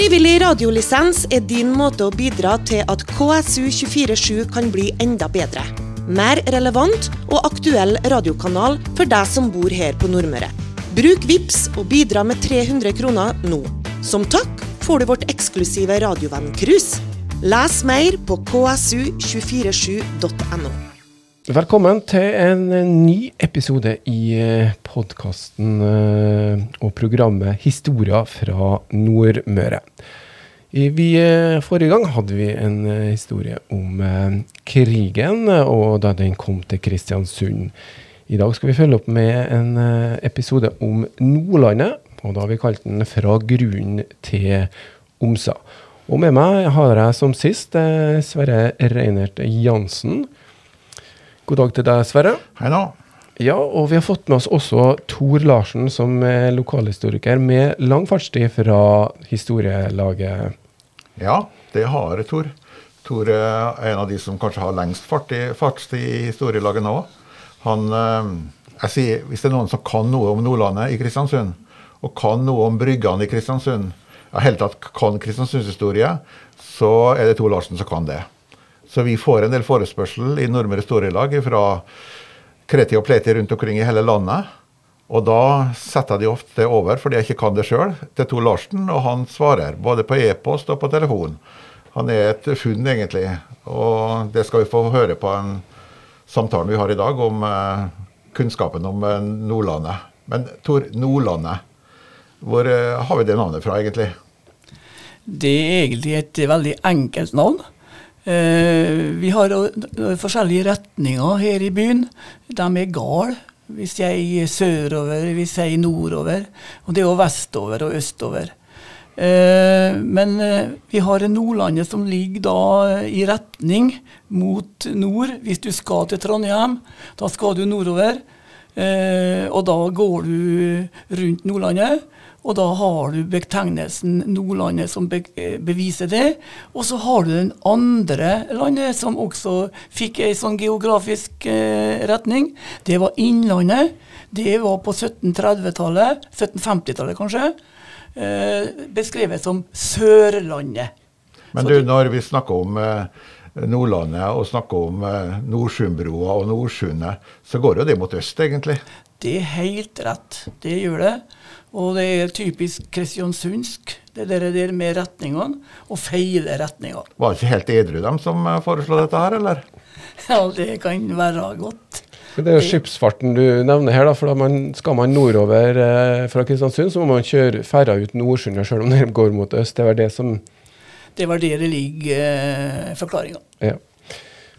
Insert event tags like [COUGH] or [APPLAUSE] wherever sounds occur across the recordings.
Frivillig radiolisens er din måte å bidra til at KSU247 kan bli enda bedre. Mer relevant og aktuell radiokanal for deg som bor her på Nordmøre. Bruk VIPS og bidra med 300 kroner nå. Som takk får du vårt eksklusive radiovenn-cruise. Les mer på ksu247.no. Velkommen til en ny episode i podkasten og programmet Historier fra Nordmøre. Vi, forrige gang hadde vi en historie om krigen, og da den kom til Kristiansund. I dag skal vi følge opp med en episode om Nordlandet, og da har vi kalt den 'Fra grunnen til Omsa'. Og med meg har jeg som sist Sverre Reinert Jansen. God dag til deg, Sverre. Hei nå. Ja, og vi har fått med oss også Tor Larsen, som er lokalhistoriker med lang fartstid fra historielaget. Ja, det har Tor. Tor er en av de som kanskje har lengst fartstid i historielaget nå. Han, jeg sier, Hvis det er noen som kan noe om Nordlandet i Kristiansund, og kan noe om bryggene i Kristiansund, ja, helt tatt kan Kristiansundshistorie, så er det Tor Larsen som kan det. Så vi får en del forespørsel i Nordmøre Storelag fra kreti og pleti rundt omkring i hele landet. Og da setter de ofte over, fordi jeg ikke kan det sjøl, til Tor Larsen, og han svarer. Både på e-post og på telefon. Han er et funn, egentlig. Og det skal vi få høre på en samtalen vi har i dag om eh, kunnskapen om eh, Nordlandet. Men Tor, Nordlandet. Hvor eh, har vi det navnet fra, egentlig? Det er egentlig et veldig enkelt navn. Eh, vi har forskjellige retninger her i byen. De er gale. hvis jeg er sørover, hvis jeg er nordover. Og det er jo vestover og østover. Eh, men eh, vi har Nordlandet som ligger da i retning mot nord. Hvis du skal til Trondheim, da skal du nordover. Og da går du rundt Nordlandet. Og da har du betegnelsen Nordlandet som be beviser det. Og så har du den andre landet som også fikk ei sånn geografisk eh, retning. Det var Innlandet. Det var på 1730-tallet, 1750-tallet kanskje. Eh, beskrevet som Sørlandet. Men du, når vi snakker om eh, Nordlandet og snakker om eh, Nordsundbrua og Nordsundet, så går jo det mot øst, egentlig? Det er helt rett. Det gjør det. Og det er typisk kristiansundsk, det der, der med retningene, og feile retninger. Var det ikke helt edru, dem som foreslo dette her, eller? [LAUGHS] Ja, det kan være godt. Det er jo skipsfarten du nevner her, da, for da man, skal man nordover eh, fra Kristiansund, så må man kjøre ferja ut Nordsundet selv om den [LAUGHS] går mot øst. Det var det som Det var der det ligger eh, forklaringa. Ja.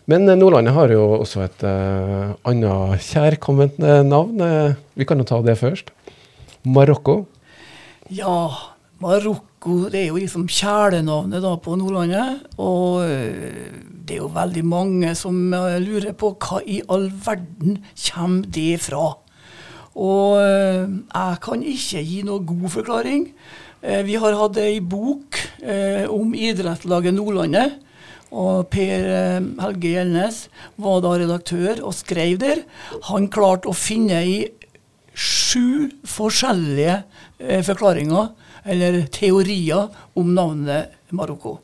Men Nordlandet har jo også et eh, annet kjærkomment navn. Vi kan jo ta det først. Marokko? Ja, Marokko det er jo liksom kjælenavnet da på Nordlandet. Og det er jo veldig mange som lurer på hva i all verden kommer det fra. Og jeg kan ikke gi noe god forklaring. Vi har hatt ei bok om idrettslaget Nordlandet. Og Per Helge Gjelnes var da redaktør og skrev der. Han klarte å finne i sju forskjellige eh, forklaringer, eller teorier, om navnet Marokko.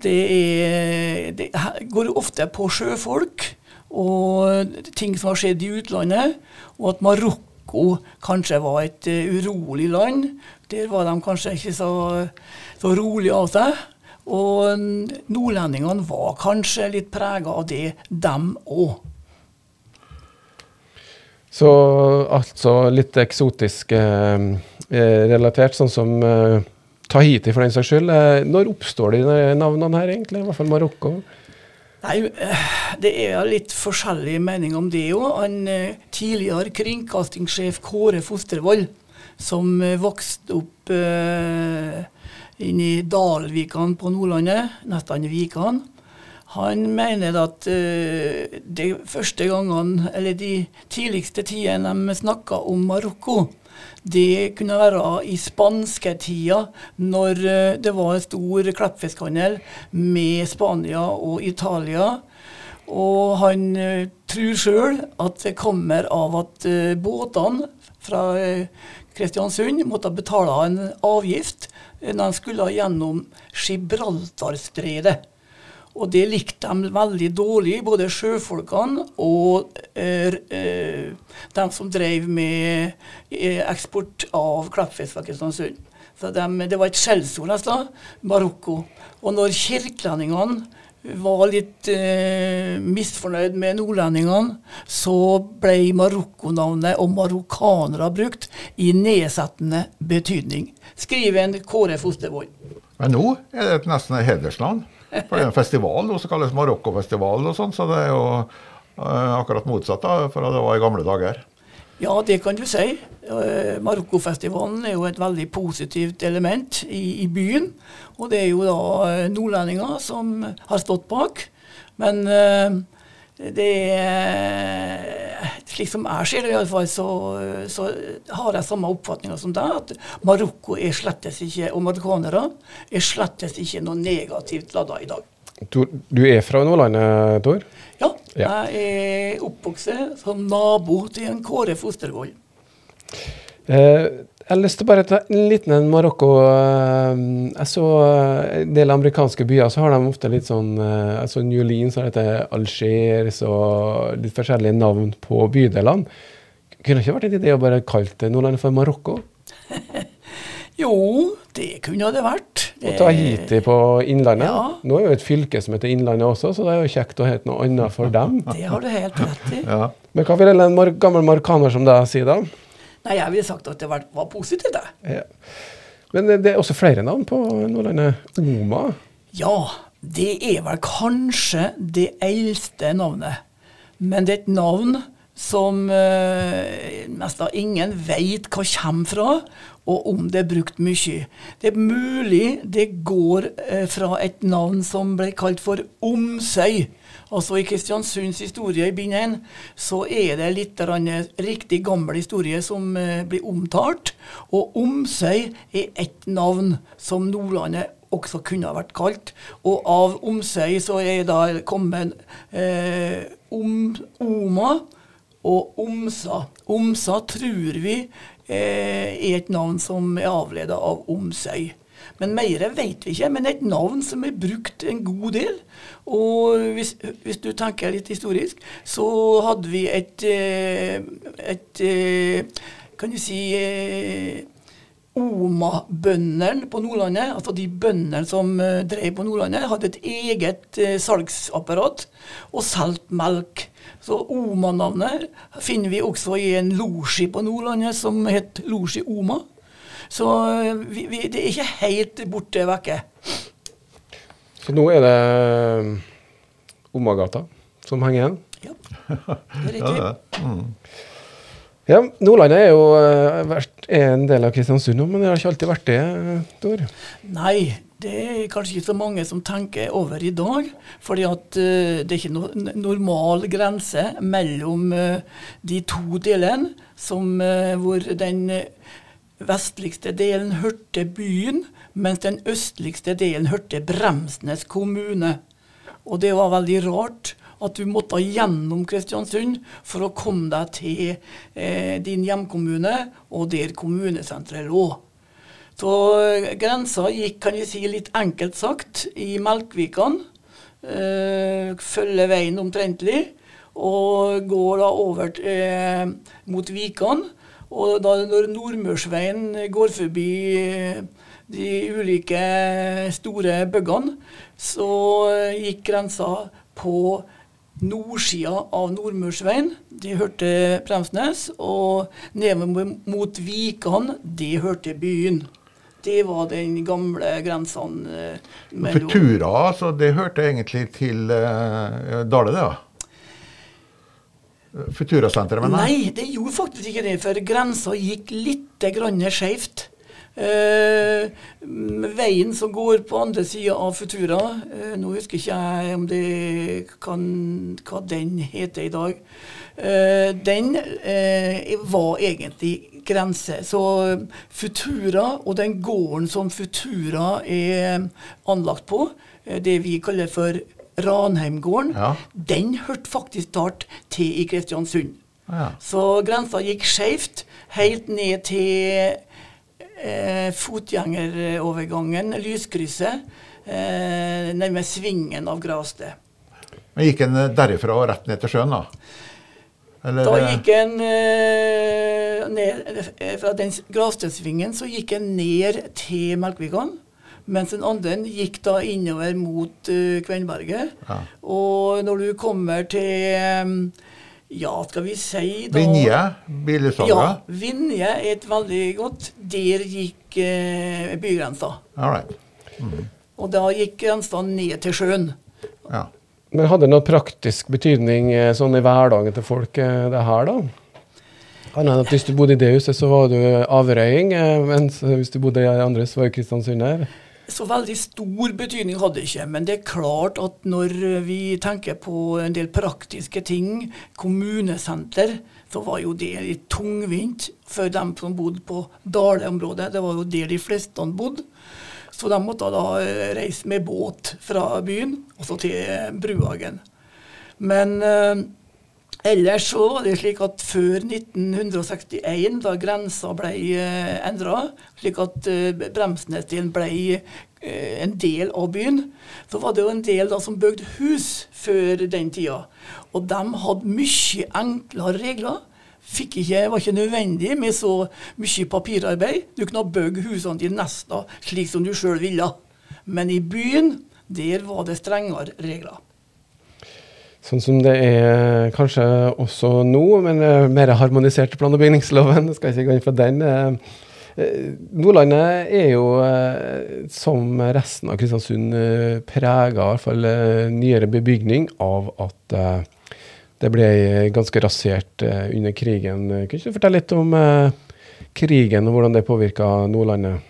Det, er, det går ofte på sjøfolk og ting som har skjedd i utlandet, og at Marokko kanskje var et uh, urolig land. Der var de kanskje ikke så, så rolig av seg. Og nordlendingene var kanskje litt prega av det, dem òg. Så altså litt eksotisk eh, relatert, sånn som eh, Tahiti for den saks skyld. Eh, når oppstår de navnene her, egentlig? I hvert fall Marokko? Nei, Det er litt forskjellige meninger om det òg. Han tidligere kringkastingssjef Kåre Fostervoll, som vokste opp inne i Dalvikan på Nordlandet, nesten Vikan. Han mener at uh, de første gangene, eller de tidligste tidene de snakka om Marokko, det kunne være i spansketida, når uh, det var en stor kleppfiskhandel med Spania og Italia. Og han uh, tror sjøl at det kommer av at båtene fra Kristiansund måtte betale en avgift når de skulle gjennom Gibraltarstredet. Og det likte de veldig dårlig, både sjøfolkene og eh, eh, de som drev med eh, eksport av klappfisk fra Kristiansund. Så de, det var et skjellsord nesten, Marokko. Og når kirkelendingene var litt eh, misfornøyd med nordlendingene, så ble Marokko-navnet og marokkanere brukt i nedsettende betydning. Skriver en Kåre Fostervold. Men nå er det nesten et hedersnavn. For det er en festival som kalles Marokkofestivalen og sånn, så det er jo eh, akkurat motsatt da, fra det var i gamle dager. Ja, det kan du si. Uh, Marokkofestivalen er jo et veldig positivt element i, i, byen. Og det er jo da uh, nordlendinger som har stått bak. Men uh, det er Slik som jeg ser det, iallfall, så, så har jeg samme oppfatninga som deg. At Marokko er slettes ikke, og marokkanere er slettes ikke noe negativt ladda i dag. Du er fra Nordlandet, Tor? Ja, ja. jeg er oppvokst som nabo til en Kåre Fostervoll. Eh, jeg har lyst til bare ta en liten en Marokko. Eh, jeg så eh, en del amerikanske byer, så har de ofte litt sånn Jeg altså New Orleans har det Alger, og litt forskjellige navn på bydelene. Kunne det ikke vært en idé å bare kalle Nordland for Marokko? [LAUGHS] jo, det kunne det vært. Og Tahiti på Innlandet. Ja. Nå er jo et fylke som heter Innlandet også, så det er jo kjekt å hete noe annet for dem. [LAUGHS] Det har du helt rett i. Ja. Men hva vil en mar gammel marokkaner som deg si, da? Nei, Jeg ville sagt at det var, var positivt, jeg. Ja. Men det er også flere navn på Nordlandet. Oma? Ja, det er vel kanskje det eldste navnet. Men det er et navn som uh, nesten ingen vet hva kommer fra, og om det er brukt mye. Det er mulig det går eh, fra et navn som ble kalt for Omsøy. Altså I Kristiansunds historie i bind 1 så er det litt riktig gammel historie som uh, blir omtalt. Og Omsøy er et navn som Nordlandet også kunne ha vært kalt. Og av Omsøy så er da kommet om, Oma og Omsa. Omsa tror vi eh, er et navn som er avleda av Omsøy. Men mer vet vi ikke. Men et navn som er brukt en god del. Og hvis, hvis du tenker litt historisk, så hadde vi et, et, et eh, Kan du si eh, Oma-bøndene på Nordlandet, altså de bøndene som drev på Nordlandet, hadde et eget salgsapparat og solgte melk. Så Oma-navnet finner vi også i en losji på Nordlandet som het Losji Oma. Så eh, vi, vi, det er ikke helt borte vekke. Så nå er det eh, Omagata som henger igjen? Ja, det er riktig. [LAUGHS] ja, mm. ja, Nordlandet er jo er eh, en del av Kristiansund nå, men det har ikke alltid vært det, Tor? Nei, det er kanskje ikke så mange som tenker over i dag. fordi at uh, det er ikke noe normal grense mellom uh, de to delene, som, uh, hvor den vestligste delen hørte byen, mens den østligste delen hørte Bremsnes kommune. Og det var veldig rart at du måtte gjennom Kristiansund for å komme deg til din hjemkommune og der kommunesenteret lå. Så eh, grensa gikk, kan vi si litt enkelt sagt, i Melkvikan. Eh, følger veien omtrentlig. Og går da over eh, mot Vikan. Og da når Nordmørsveien går forbi eh, de ulike store byggene, så gikk grensa på nordsida av Nordmørsveien. De hørte Bremsnes. Og nedover mot Vikan, de hørte byen. Det var den gamle grensene eh, For Futura, altså, det hørte egentlig til uh, Dale, det? da? Futurasenteret, mener jeg? Nei, det gjorde faktisk ikke det. For grensa gikk litt skeivt. Uh, veien som går på andre sida av Futura uh, Nå husker ikke jeg om det kan, hva den heter i dag. Uh, den var egentlig grense. Så Futura og den gården som Futura er anlagt på, eh, det vi kaller for Ranheimgården, ja. den hørte faktisk start til i Kristiansund. Ja. Så grensa gikk skeivt helt ned til eh, fotgjengerovergangen, lyskrysset, eh, nærme svingen av Grasted. Men Gikk en derifra og rett ned til sjøen, da? Eller, Da gikk en eh, ned, eh, Fra den Gravstedsvingen så gikk en ned til Melkvikan. Mens den andre gikk da innover mot uh, Kvenberget. Ja. Og når du kommer til eh, Ja, skal vi si da Vinje? Bilutsalget? Ja, Vinje er et veldig godt. Der gikk eh, bygrensa. All right. Og da gikk grensa ned til sjøen. Ja. Men hadde det noe praktisk betydning eh, sånn i hverdagen til folk, eh, det her, da? Annet enn at hvis du bodde i det huset, så var du averøying, eh, mens hvis du bodde i andre, så var du Kristiansund her. Så veldig stor betydning hadde det ikke. Men det er klart at når vi tenker på en del praktiske ting, kommunesenter, så var jo det litt tungvint for dem som bodde på Dale-området. Det var jo der de fleste bodde. Så de måtte da eh, reise med båt fra byen og så til Bruhagen. Men eh, ellers så var det slik at før 1961, da grensa ble eh, endra, slik at eh, ble eh, en del av byen, så var det jo en del da som bygde hus før den tida. Og de hadde mye enklere regler. Ikke, var ikke nødvendig med så mye papirarbeid. Du kunne bygge husene dine nesten slik som du sjøl ville. Men i byen, der var det strengere regler. Sånn som det er kanskje også nå, men eh, mer harmonisert plan- og bygningsloven. Skal ikke gå inn på den. Eh, eh, Nordlandet er jo, som resten av Kristiansund, prega, i hvert fall nyere bebygning, av at det ble ganske rasert under krigen. Kan du fortelle litt om krigen og hvordan det påvirka Nordlandet?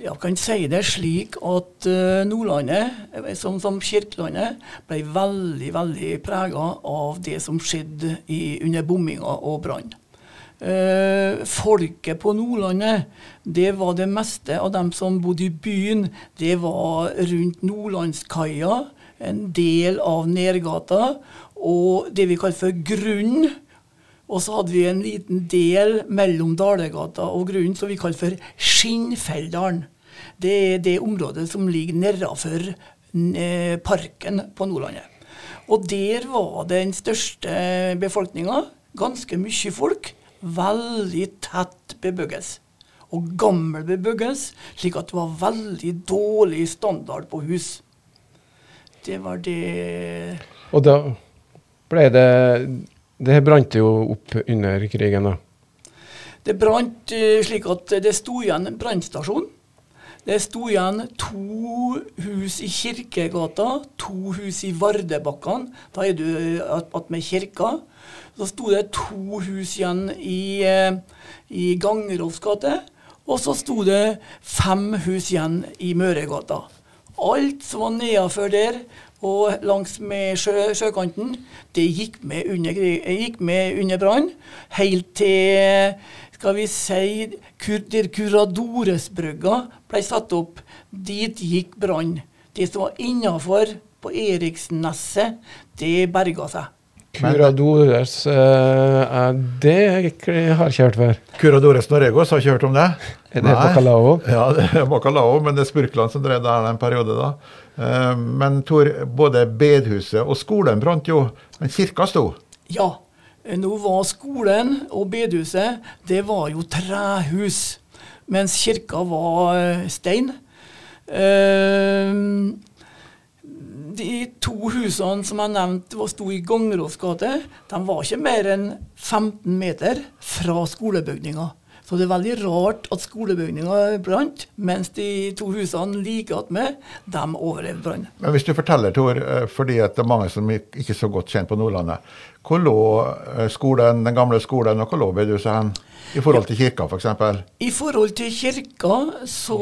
Jeg kan si det slik at eh, Nordlandet, eh, som, som Kirkelandet, ble veldig veldig prega av det som skjedde i, under bomminga og brann. Eh, folket på Nordlandet, det var det meste av dem som bodde i byen. Det var rundt Nordlandskaia, en del av Nergata, og det vi kaller for Grunn. Og så hadde vi en liten del mellom Dalegata og Grunnen som vi kalte for Skinnfelldalen. Det er det området som ligger nedafor eh, parken på Nordlandet. Og der var den største befolkninga. Ganske mye folk. Veldig tett bebyggelse. Og gammel bebyggelse, slik at det var veldig dårlig standard på hus. Det var det Og da ble det Det her brant jo opp under krigen, da. Det brant eh, slik at det sto igjen en brannstasjon. Det sto igjen to hus i Kirkegata, to hus i Vardebakkene. Da er du attmed kirka. Så sto det to hus igjen i, eh, i Gangerovs gate. Og så sto det fem hus igjen i Møregata. Alt som var nedafor der og langs med sjø, sjøkanten, det gikk med under, under brann. Helt til skal vi si, kur, der Curadoresbrygga ble satt opp, dit gikk brann. Det som var innafor på Eriksneset, det berga seg. Curadores uh, Det har jeg ikke hørt før. Curadores Noregos, har ikke hørt om det? Er det bacalao? Ja, det er bacalao, men det er Spurkland som drev der en periode da. Uh, Men Tor, både bedhuset og skolen brant jo, men kirka sto. Ja, nå var skolen og bedehuset, det var jo trehus, mens kirka var eh, stein. Eh, de to husene som jeg nevnte sto i Gangerås gate, de var ikke mer enn 15 meter fra skolebygninga. Så det er veldig rart at skolebygninga brant, mens de to husene like attmed, de overlevde brannen. Men hvis du forteller, Tor, eh, fordi at det er mange som ikke er så godt kjent på Nordlandet, hvor lå eh, skolen, den gamle skolen, og hvor lå bedehuset hen? I forhold til kirka, f.eks.? I forhold til kirka så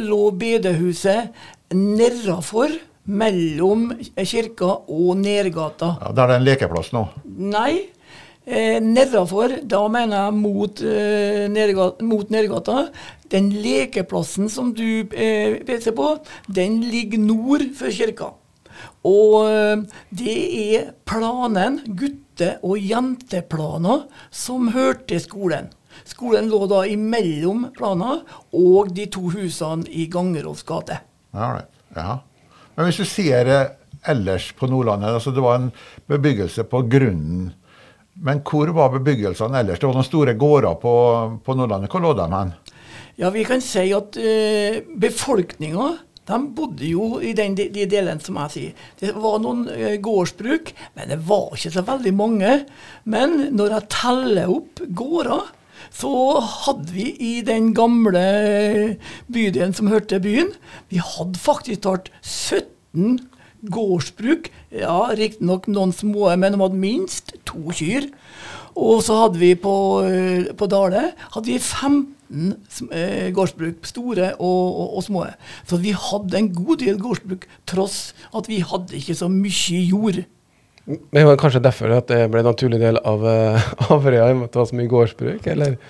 lå bedehuset nedafor, mellom kirka og Nergata. Ja, der er det en lekeplass nå. Nei, eh, nedafor, da mener jeg mot, eh, Nergata, mot Nergata. Den lekeplassen som du eh, peker på, den ligger nord for kirka. Og eh, det er planen, gutte- og jenteplaner, som hørte skolen. Skolen lå da imellom planer og de to husene i Gangerovs gate. Ja, ja. Men hvis du ser det ellers på Nordlandet, altså det var en bebyggelse på grunnen. Men hvor var bebyggelsene ellers? Det var noen store gårder på, på Nordlandet. Hvor lå de hen? Ja, vi kan si at uh, befolkninga de bodde jo i den, de, de delene som jeg sier. Det var noen uh, gårdsbruk, men det var ikke så veldig mange. Men når jeg teller opp gårder, så hadde vi i den gamle bydelen som hørte byen, vi hadde faktisk tatt 17 gårdsbruk. Ja, riktignok noen små, men de hadde minst to kyr. Og så hadde vi på, eh, på Dale hadde vi 15 eh, gårdsbruk, store og, og, og, små. Så vi hadde en god del gårdsbruk, tross at vi hadde ikke så mye jord. Det var kanskje derfor at det ble en naturlig del av uh, Averøya, i og med at det var så mye gårdsbruk, eller?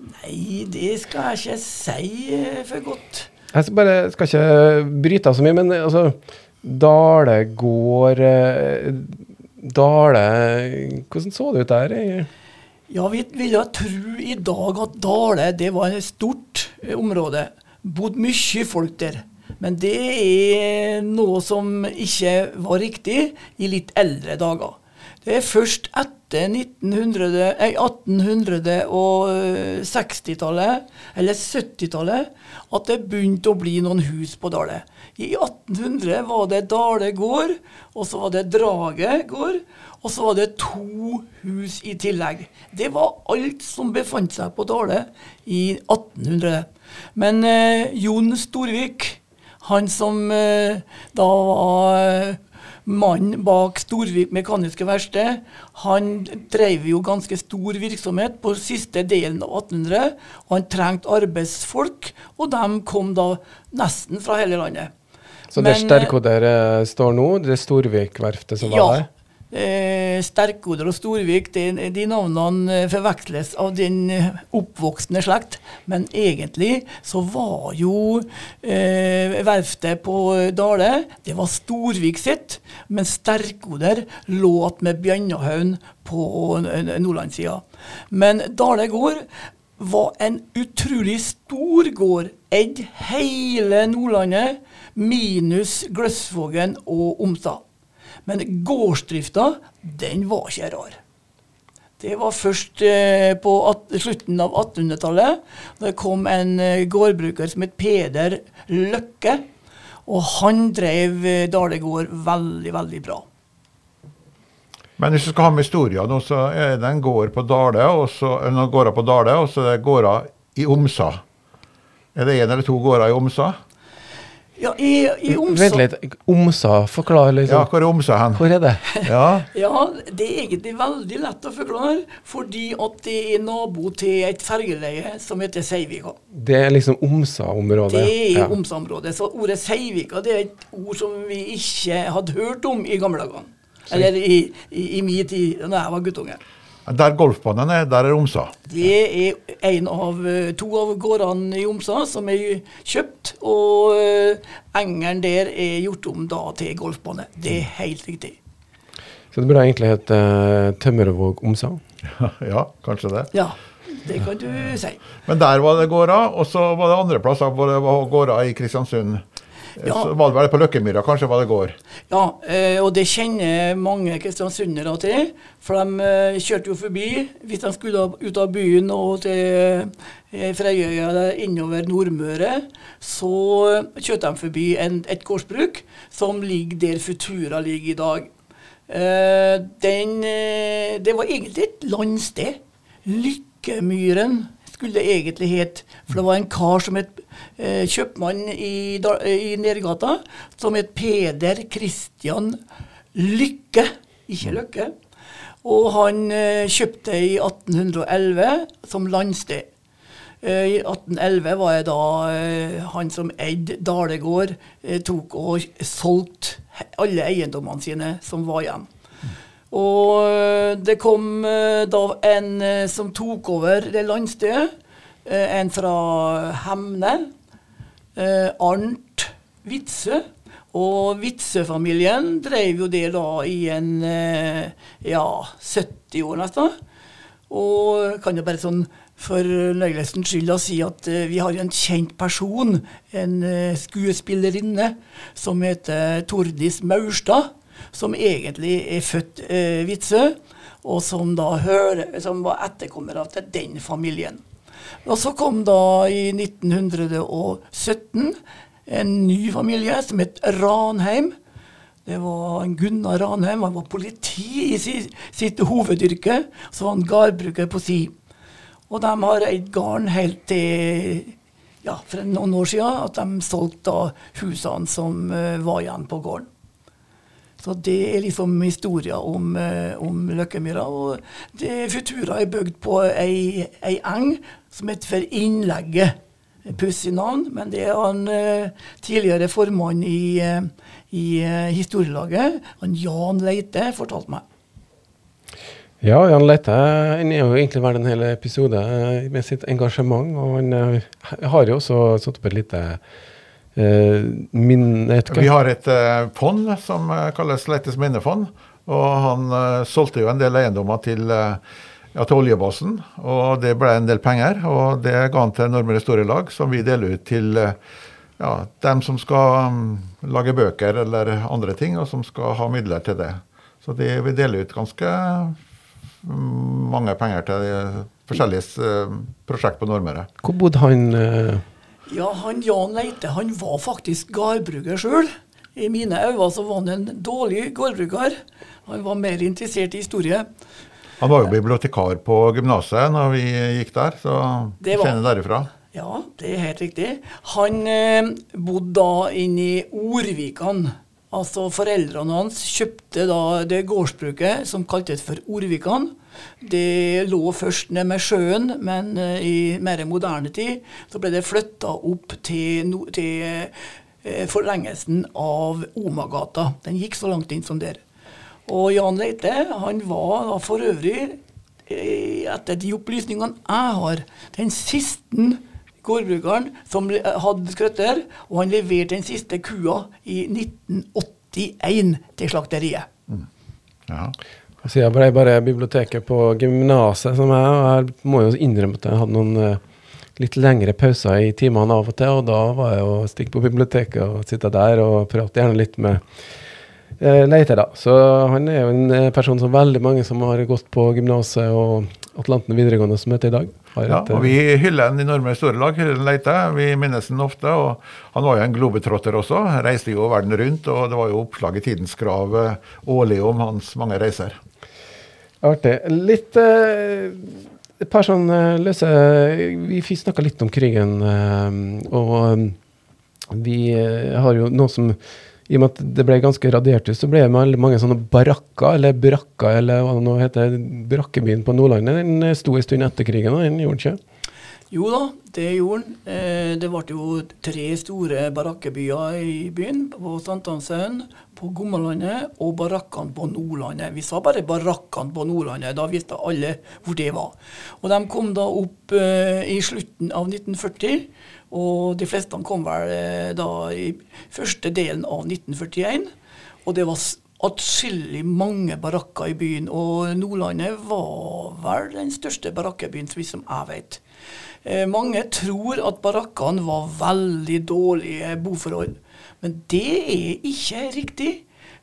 Nei, det skal jeg ikke si for godt. Jeg skal bare skal ikke bryte av så mye, men altså Dale gård Dale Hvordan så det ut der? Ja, Vi ville tro i dag at Dale det var et stort område. Bodd mye folk der. Men det er noe som ikke var riktig i litt eldre dager. Det er først etter 1860-tallet, eller 70-tallet, at det begynte å bli noen hus på Dale. I 1800 var det Dale gård, og så var det Drage gård, og så var det to hus i tillegg. Det var alt som befant seg på Dale i 1800. Men eh, Jon Storvik han som eh, da var eh, mannen bak Storvik Mekaniske Verksted, han drev jo ganske stor virksomhet på siste delen av 1800. Og han trengte arbeidsfolk, og de kom da nesten fra hele landet. Så det er Sterko der eh, står nå, det er Storvik-verftet som ja, var der? Eh, Sterkoder og Storvik, de, de, navnene forveksles av den eh, oppvoksende slekt. Men egentlig så var jo eh, verftet på Dale det var Storvik sitt, men Sterkoder lå med Bjannahaugen på nordlandssida. Men Dale gård var en utrolig stor gård. Eid hele Nordlandet, minus Gløsvågen og Omsa. Men gårdsdrifta, den var ikke rar. Det var først eh, på slutten av 1800-tallet. Da det kom en eh, gårdbruker som het Peder Løkke. Og han drev eh, Dale gård veldig, veldig bra. Men hvis du skal ha med historien nå, så er det en gård på Dale, på Dale, og så er det gårder i Omsa. Er det én eller to gårder i Omsa? Ja, i, i Omsa Vent litt. Omsa, forklar liksom. Ja, hvor er Omsa hen? Hvor er det? [LAUGHS] Ja. ja, det er egentlig veldig lett å forklare. Fordi at det er nabo til et fergeleie som heter Seivika. Det er liksom Omsa-området? Det er ja. Omsa-området. Så ordet Seivika det er et ord som vi ikke hadde hørt om i gamle dager. Eller i, i, i min tid, da jeg var guttunge. Der golfbanen er, der er Omsa? Det er en av eh, to av gårdene i Omsa som er kjøpt. Og uh, engelen der er gjort om da til golfbane. Det er helt riktig. Så det burde egentlig hete uh, Tømmervåg Omsa? [LAUGHS] ja, kanskje det. Ja, det kan du si. Men der var det gårder, og så var det andre plasser hvor det var gårder i Kristiansund. Ja. Så var det vel på Løkkemyra kanskje hva det går? Ja, eh, og det kjenner mange kristiansundere til. For de eh, kjørte jo forbi hvis de skulle ut av byen og til eh, Frøyøya innover Nordmøre. Så kjørte de forbi en, et gårdsbruk som ligger der Futura ligger i dag. Den, det var egentlig et landsted. Lykkemyren skulle egentlig het. For det var en kar som het eh, kjøpmann i, i Nergata, som het Peder Christian Lykke, ikke Løkke. Og han eh, kjøpte i 1811 som landsted. Eh, I 1811 var det da eh, han som eide Dalegård, eh, tok og solgte alle eiendommene sine som var igjen. Og eh, det kom eh, da en eh, som tok over det landstedet. En fra Hemne. Arnt Witzøe. Og Witzøe-familien drev jo det da i en ja, 70 år nesten. Og kan jo bare sånn for løgnelsens skyld å si at vi har en kjent person, en skuespillerinne, som heter Tordis Maurstad, som egentlig er født eh, Vitsø, og som da hører, som var etterkommer av til den familien. Og så kom da i 1917 en ny familie som het Ranheim. Det var Gunnar Ranheim. Han var politi i sitt, sitt hovedyrke. Så var han gardbruker på si. Og de har eid gården helt til ja, for noen år siden, at de solgte husene som uh, var igjen på gården. Så det er liksom historia om, uh, om Løkkemyra. Og det Futura er bygd på ei, ei eng som heter for Innlegget. Pussig navn, men det er han uh, tidligere formann i, i historielaget, han Jan Leite, fortalte meg. Ja, Jan Leite han er jo egentlig verdt en hel episode eh, med sitt engasjement. Og han har jo også satt opp et lite uh, minne Vi har et uh, fond som kalles Leites minnefond. Og han solgte jo en del eiendommer til, ja, til oljebasen, og det ble en del penger. Og det ga han til Nordmøre Historielag, som vi deler ut til ja, dem som skal um, lage bøker eller andre ting, og som skal ha midler til det. Så det, vi deler ut ganske mange penger til forskjellige prosjekt på Nordmøre. Hvor bodde han? Ja, han Jan Leite han var faktisk gårdbruker sjøl. I mine øyne så var han en dårlig gårdbruker. Han var mer interessert i historie. Han var jo bibliotekar på gymnaset når vi gikk der, så vi kjenner derifra. Ja, det er helt riktig. Han eh, bodde da inne i Orvikan. Altså Foreldrene hans kjøpte da det gårdsbruket som kaltes for Orvikan. Det lå først nede med sjøen, men uh, i mer moderne tid så ble det flytta opp til, til uh, forlengelsen av Omagata. Den gikk så langt inn som der. Og Jan Leite han var for øvrig, eh, etter de opplysningene jeg har, den siste gårdbrukeren som hadde skrøtter, og han leverte den siste kua i 1981 til slakteriet. Mm. Ja. Så jeg ble bare biblioteket på gymnaset som jeg, og jeg må jo innrømme at jeg hadde noen uh, litt lengre pauser i timene av og til, og da var jeg jo stikk på biblioteket og sitte der og prate gjerne litt med uh, Leite, da. Så han er jo en eh, person som veldig mange som har gått på gymnaset og Atlanten videregående som heter i dag. ja, og Vi hyller han i Nordmøre Storelag, hyller Leite. Vi minnes han ofte. og Han var jo en globetrotter også. Reiste jo verden rundt, og det var jo oppslag i Tidens Krav eh, årlig om hans mange reiser. Artig. Litt eh, Et par sånne løse Vi fikk snakka litt om krigen, eh, og vi har jo noe som i og med at det ble ganske radiert ut, så ble det mange sånne barakker, eller brakker, eller hva det nå heter, brakkebyen på Nordlandet. Den sto en stund etter krigen, og den gjorde den ikke? Jo da, det gjorde han. Eh, det ble jo tre store barakkebyer i byen. På Sankthanshaugen, på Gommalandet og barakkene på Nordlandet. Vi sa bare barakkene på Nordlandet, da visste alle hvor det var. Og de kom da opp eh, i slutten av 1940. Og de fleste kom vel eh, da i første delen av 1941. Og det var atskillig mange barakker i byen. Og Nordlandet var vel den største barakkebyen, som jeg vet. Eh, mange tror at barakkene var veldig dårlige boforhold. Men det er ikke riktig.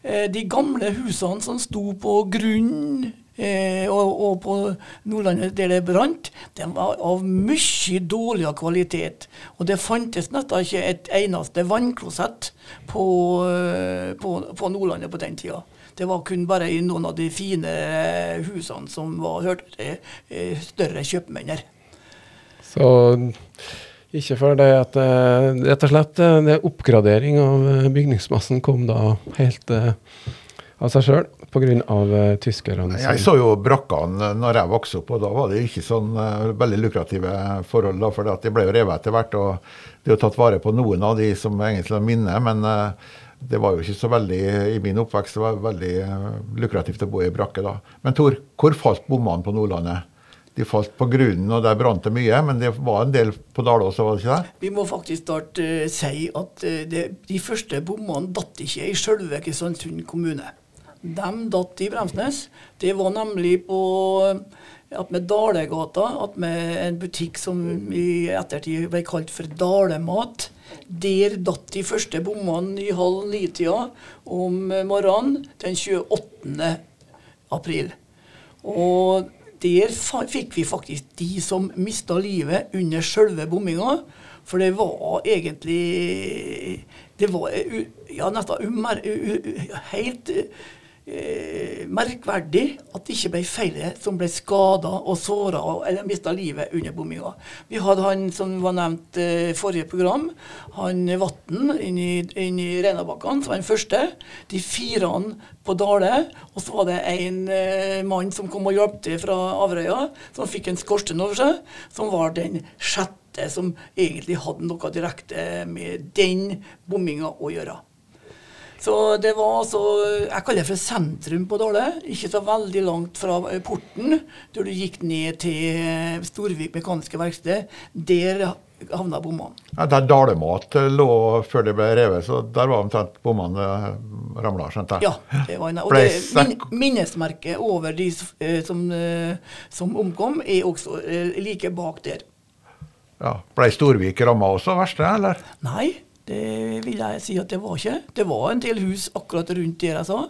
Eh, de gamle husene som sto på grunn Eh, og, og, på Nordlandet der det brant, de var av mye dårligere kvalitet. Og det fantes nesten ikke et eneste vannklosett på, på, på, Nordlandet på den tida. Det var kun bare i noen av de fine husene som var, hørte større kjøpmenn Så ikke for det at eh, rett og slett det oppgradering av bygningsmassen kom da helt av seg sjøl pga. Tyskerne? Jeg så jo brakkene når jeg vokste opp, og da var det ikke sånn veldig lukrative forhold. da, For de ble jo revet etter hvert. og Det er jo tatt vare på noen av de som egentlig minner. minne, men det var jo ikke så veldig i min oppvekst det var veldig lukrativt å bo i brakke da. Men Tor, hvor falt bommene på Nordlandet? De falt på grunnen, og der brant det mye, men det var en del på Dalås, var det ikke det? Vi må faktisk starte uh, si at uh, det, de første bommene datt ikke i sjølve Kristiansund kommune. De datt i Bremsnes. Det var nemlig på Attmed Dalegata, attmed en butikk som i ettertid ble kalt for Dalemat. Der datt de første bommene i halv ni-tida om morgenen den 28. april. Og der fikk vi faktisk de som mista livet under sjølve bomminga. For det var egentlig Det var ja, nesten helt eh, merkverdig at det ikke ble flere som ble skada og såra eller mista livet under bomminga. Vi hadde han som var nevnt eh, forrige program, han Vatn inni, inni Renabakkene, som var den første. De fire han på Dale. Og så var det en eh, mann som kom og hjalp til fra Averøya, som fikk en skorsten over seg, som var den sjette som egentlig hadde noe direkte med den bomminga å gjøre. Så det var altså Jeg kaller det for sentrum på Dale. Ikke så veldig langt fra eh, porten, der du gikk ned til eh, Storvik Mekaniske Verksted. Der havna bommene. Ja, der Dalemat lå før det ble revet, så der var omtrent bommene eh, ramla, skjønte jeg. Ja, det var en, og det min, minnesmerket over de som, som, omkom, er også like bak der. Ja, Ble Storvik ramma også, verste, eller? Nei, det vil jeg si at det var ikke. Det var en del hus akkurat rundt der jeg sa.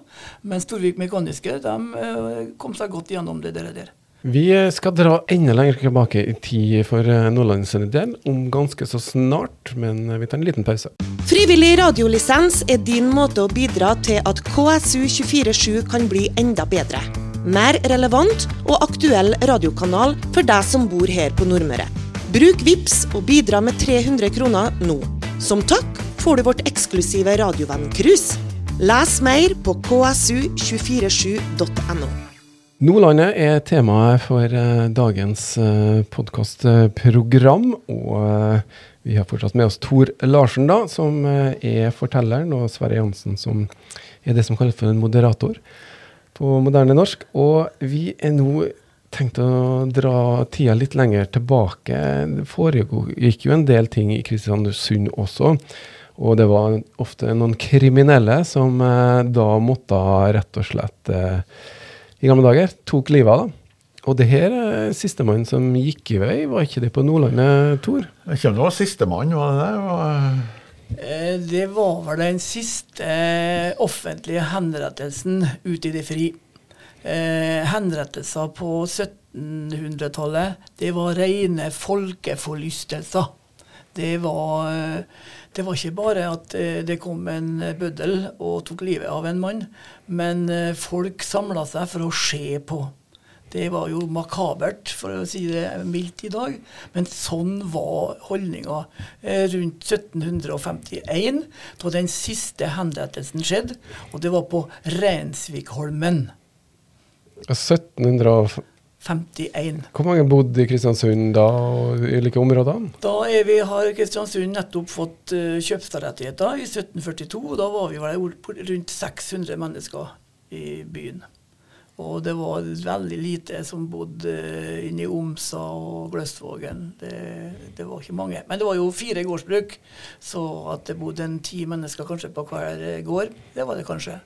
Men Storvik Mekaniske de eh, kom seg godt gjennom det der. Vi skal dra enda lenger tilbake i tid for eh, Nordlands del, om ganske så snart, men vi tar en liten pause. Frivillig radiolisens er din måte å bidra til at KSU247 kan bli enda bedre. Mer relevant og aktuell radiokanal for deg som bor her på Nordmøre. Bruk VIPS og bidra med 300 kroner nå. Som takk får du vårt eksklusive radiovenn-cruise. Les mer på ksu247.no. Nordlandet er temaet for uh, dagens eh, podkastprogram. Og uh, vi har fortsatt med oss Tor Larsen, da, som er fortelleren, og Sverre Jansen, som er det som kalles for en moderator på moderne norsk. Og vi er nå tenkt å dra tida litt lenger tilbake. Det foregikk jo en del ting i Kristiansund også. Og det var ofte noen kriminelle som eh, da måtte rett og slett eh, i gamle dager tok livet av. Og det her eh, sistemann som gikk i vei, var ikke det på Nordlandet, Tor? Det kommer noe sistemann, var det det? Var... Eh, det var vel den siste offentlige henrettelsen ute i det fri eh, henrettelser på 1700-tallet, det var rene folkeforlystelser. Det var, eh, det var ikke bare at eh, det kom en bøddel og tok livet av en mann, men eh, folk samla seg for å se på. Det var jo makabert, for å si det mildt i dag. Men sånn var holdninga rundt 1751, da den siste henrettelsen skjedde. Og det var på Reinsvikholmen. 1751. Hvor mange bodde i Kristiansund da, og i hvilke områder? Da vi, har Kristiansund nettopp fått uh, kjøpstadrettigheter i 1742. og Da var vi vel rundt 600 mennesker i byen. Og det var veldig lite som bodde uh, inne i Omsa og Gløstvågen. Det, det, var ikke mange. Men det var jo fire gårdsbruk, så at det bodde en ti mennesker kanskje på hver gård, det var det kanskje.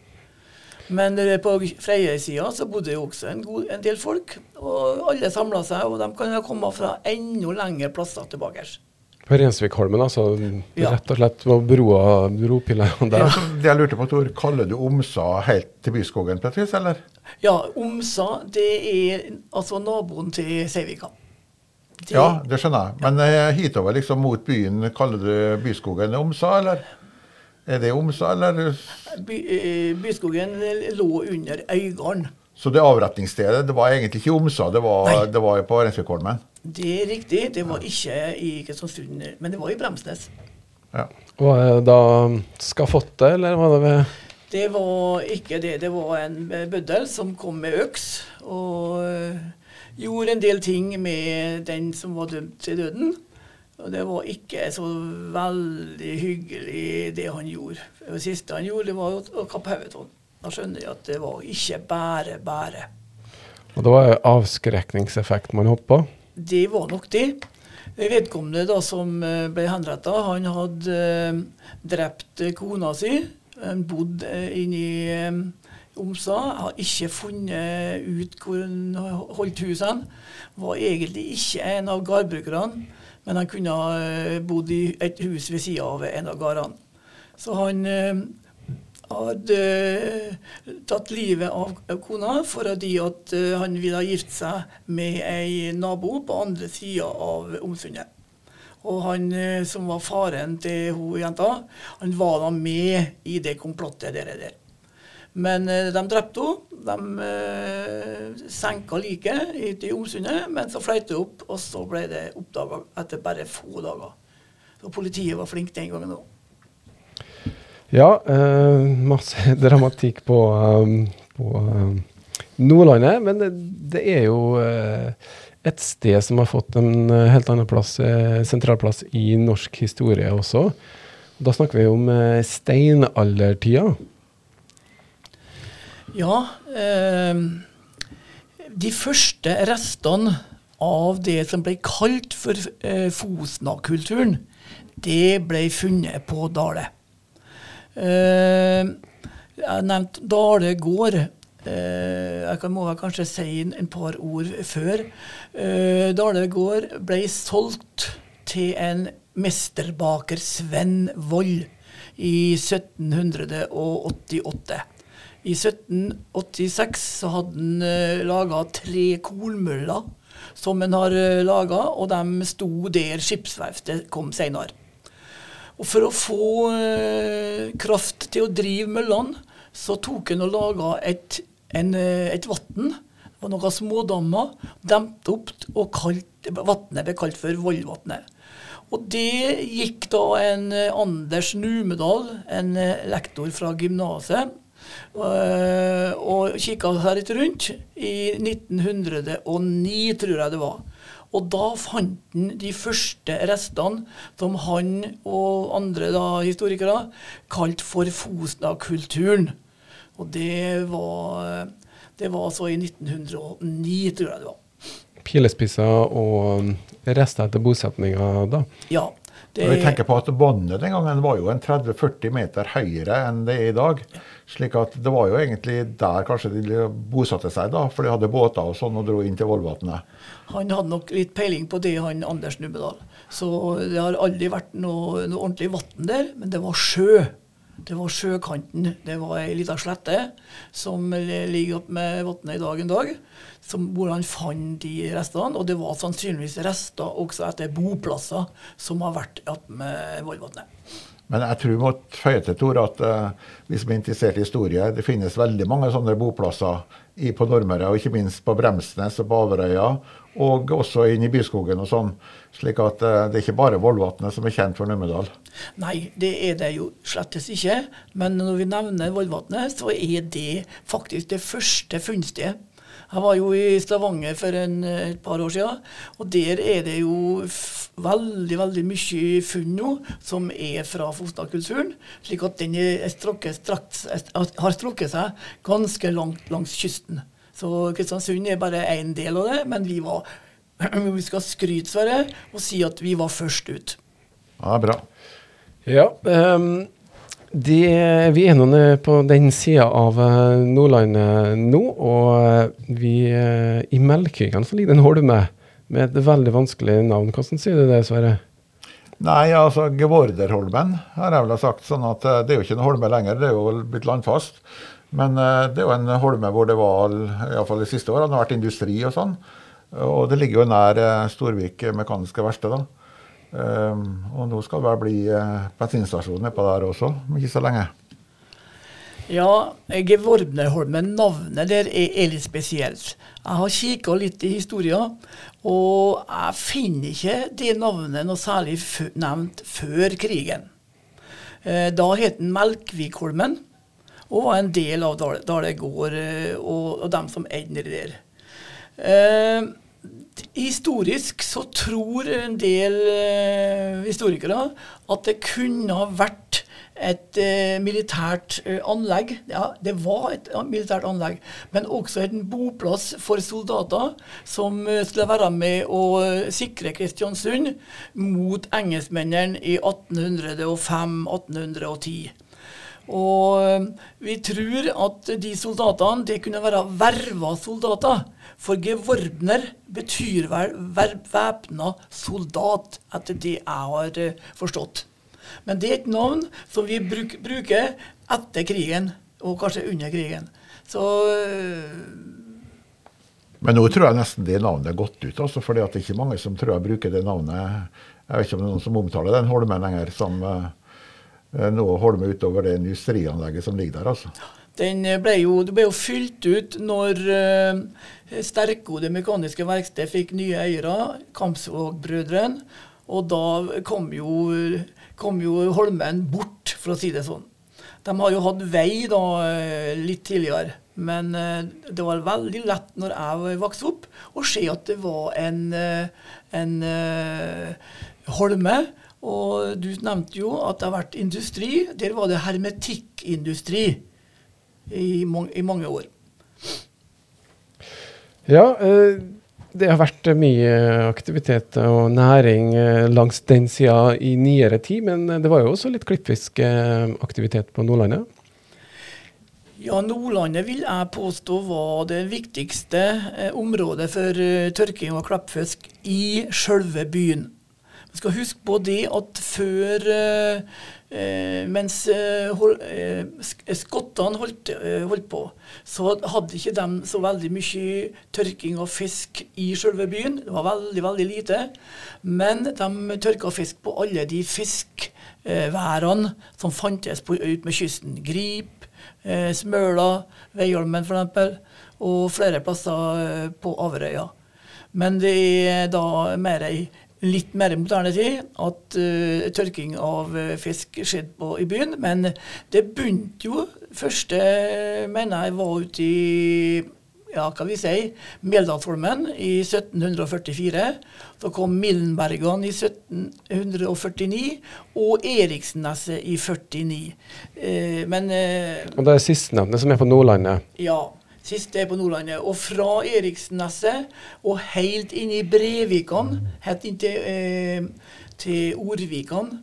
Men på Freie-sida så bodde jo også en, god, en, del folk. Og alle samla seg, og de kan ha kommet fra enda lengre plasser tilbake. På Rensvikholmen, altså ja. rett og slett var broa bropillene der? Ja, det jeg lurte på, Tor, Kaller du Omsa helt til Byskogen, Petris, eller? Ja, Omsa det er altså naboen til Seivika. Det... Ja, det skjønner jeg. Men ja. hitover liksom mot byen, kaller du Byskogen Omsa, eller? Er det Omsa, eller? By, eh, byskogen lå under Øygarden. Så det avretningsstedet det var egentlig ikke Omsa, det var, det var på Rensvikholmen? Det er riktig. Det var ikke i Kristiansund, men det var i Bremsnes. Ja. Var det da Skafottet, eller var det ved Det var ikke det. Det var en bøddel som kom med øks og eh, gjorde en del ting med den som var dømt til døden. Og det var ikke så veldig hyggelig, det han gjorde. Det siste han gjorde, det var å kappe hodet Da skjønner jeg at det var ikke bare bare. Og det var avskrekningseffekt man hoppa? Det var nok det. Vedkommende da som eh, ble henretta, han hadde uh, drept kona si. Han bodde inne i Omsa. Har ikke funnet ut hvor han holdt huset. Var egentlig ikke en av gardbrukerne, men han kunne ha eh, bodd i et hus ved sida av en av gårdene. Så han eh, hadde eh, tatt livet av kona fordi at han ville gifte seg med ei nabo på andre sida av Omsundet. Og han som var faren til hun jenta, han var da med i det komplottet der. der. Men de drepte henne. De eh, senka liket i Omsundet, men så fløyt det opp, og så ble det oppdaga etter bare få dager. Så politiet var flink den gangen òg. Ja, eh, masse [LAUGHS] dramatikk på, um, på Nordlandet. Men det, det er jo eh, et sted som har fått en eh, helt annen plass, sentralplass i norsk historie også. Da snakker vi om eh, steinaldertida. Ja. Eh, de første restene av det som ble kalt for eh, Fosna-kulturen, det ble funnet på Dale. Eh, jeg har nevnt Dale gård. Eh, jeg kan, må kanskje si en, par ord før. Eh, Dale gård ble solgt til en mesterbaker, Sven Wold, i 1788. I 1786 så hadde han uh, laga tre kornmøller som han har uh, laga, og de sto der skipsverftet kom seinere. Og for å få uh, kraft til å drive møllene, så tok han og laga et, en, eh, et vann. Var noen smådammer. demte opp, og vannet ble kalt for Vollvatnet. Og det gikk da en eh, Anders Numedal, en eh, lektor fra gymnaset, eh, og kikka seg litt rundt. I 1909, tror jeg det var. Og da fant han de første restene som han og andre da, historikere kalte for Fosna-kulturen. Og det var, det var altså i 1909, tror jeg det var. Pilespisser og rester etter bosetninga da? Ja. Det, vi tenker på at Vannet den gangen var jo en 30-40 meter høyere enn det er i dag. slik at det var jo egentlig der kanskje de bosatte seg, da, for de hadde båter og sånn og dro inn til Vollvatnet. Han hadde nok litt peiling på det, han Anders Nubbedal. Så det har aldri vært noe, noe ordentlig vann der, men det var sjø. Det var sjøkanten. Det var ei lita slette som ligger opp med vannet i dag en dag, som, hvor han fant de restene. Og det var sannsynligvis rester også etter boplasser som har vært med Vollvatnet. Men jeg tror vi må føye til Tor, at uh, vi som er interessert i historie, det finnes veldig mange sånne boplasser på Nordmøre, og ikke minst på Bremsnes og på Averøya, og også inn i byskogen og sånn. Slik at uh, det er ikke bare Vollvatnet som er kjent for Numedal. Nei, det er det jo slettes ikke. Men når vi nevner Vollvatnet, så er det faktisk det første funnstedet jeg var jo i Stavanger for en, et par år siden, og der er det jo veldig veldig mye funn nå som er fra Fosna-kulturen. Slik at den strukket, strakt, har strukket seg ganske langt langs kysten. Så Kristiansund er bare én del av det, men vi var [CLEARS THROAT] vi skal skryte, Sverre, og si at vi var først ut. Ja, bra. Ja, um det, vi er nå på den sida av eh, Nordlandet nå, og eh, vi, eh, i Melkøyene så ligger det en holme med et veldig vanskelig navn. Hvordan sier du det, Sverre? Nei, altså Gevorderholmen har jeg vel sagt. sånn at Det er jo ikke en holme lenger, det er jo blitt landfast. Men det er jo en holme hvor det var, iallfall de siste årene, har vært industri og sånn. Og det ligger jo nær Storvik mekaniske verksted. da. Um, og nå skal det vel bli uh, bensinstasjon nedpå der også, om ikke så lenge. Ja, Gevordnerholmen, navnet der er, er, litt spesielt. Jeg har kikka litt i historien, og jeg finner ikke det navnet noe særlig nevnt før krigen. Uh, da het den Melkvikholmen, og var en del av Dale gård uh, og, og, dem som eide der. Uh, Historisk så tror en del uh, historikere at det kunne ha vært et uh, militært uh, anlegg. Ja, det var et militært anlegg, men også en boplass for soldater som skulle være med å sikre Kristiansund mot engelskmennene i 1805-1810. Og eh, vi tror at de soldatene det kunne være verva soldater. For gevorbner betyr vel væpna soldat, etter det jeg har eh, forstått. Men det er et navn som vi bruk, bruker etter krigen, og kanskje under krigen. Så eh, Men nå tror jeg nesten det navnet er gått ut, altså, for det er ikke mange som tror jeg bruker det navnet. Jeg vet ikke om det er noen som omtaler den Holmen lenger som uh, nå holmer utover det industrianlegget som ligger der. altså. Den ble jo, det ble jo fylt ut når uh, Sterko, mekaniske verksted, fikk nye eiere, Kamsvåg-brødrene. Og da kom jo, kom jo Holmen bort, for å si det sånn. De har jo hatt vei da litt tidligere. Men det var veldig lett når jeg vokste opp, å se at det var en, en holme. Og du nevnte jo at det har vært industri. Der var det hermetikkindustri i, i mange år. Ja, det har vært mye aktivitet og næring langs den sida i nyere tid, men det var jo også litt klippfiskaktivitet på Nordlandet? Ja, Nordlandet vil jeg påstå var det viktigste eh, området for tørking og klappfisk i sjølve byen. Vi skal huske på det at før Eh, mens Mens hold, skottene holdt, holdt, på, så hadde ikke de så veldig mye tørking av fisk i selve byen. Det var veldig, veldig lite. Men de tørka fisk på alle de fiskværene som fantes på, ut med kysten. Grip, eh, Smøla, Veiholmen f.eks., og flere plasser eh, på Averøya. Men det er da mer ei litt mer moderne tid at uh, tørking av uh, fisk skjedde på, i byen. Men det begynte jo Første mener jeg var ute i ja, hva vi si, Meldalsholmen i 1744. Så kom Millenbergene i 1749 og Eriksneset i 49. Eh, men eh, Og det er sistnevnte som er på Nordlandet? Ja. Siste er på Nordlandet. Og fra Eriksneset og helt inn i Brevikan, helt inn til, eh, til Orvikan,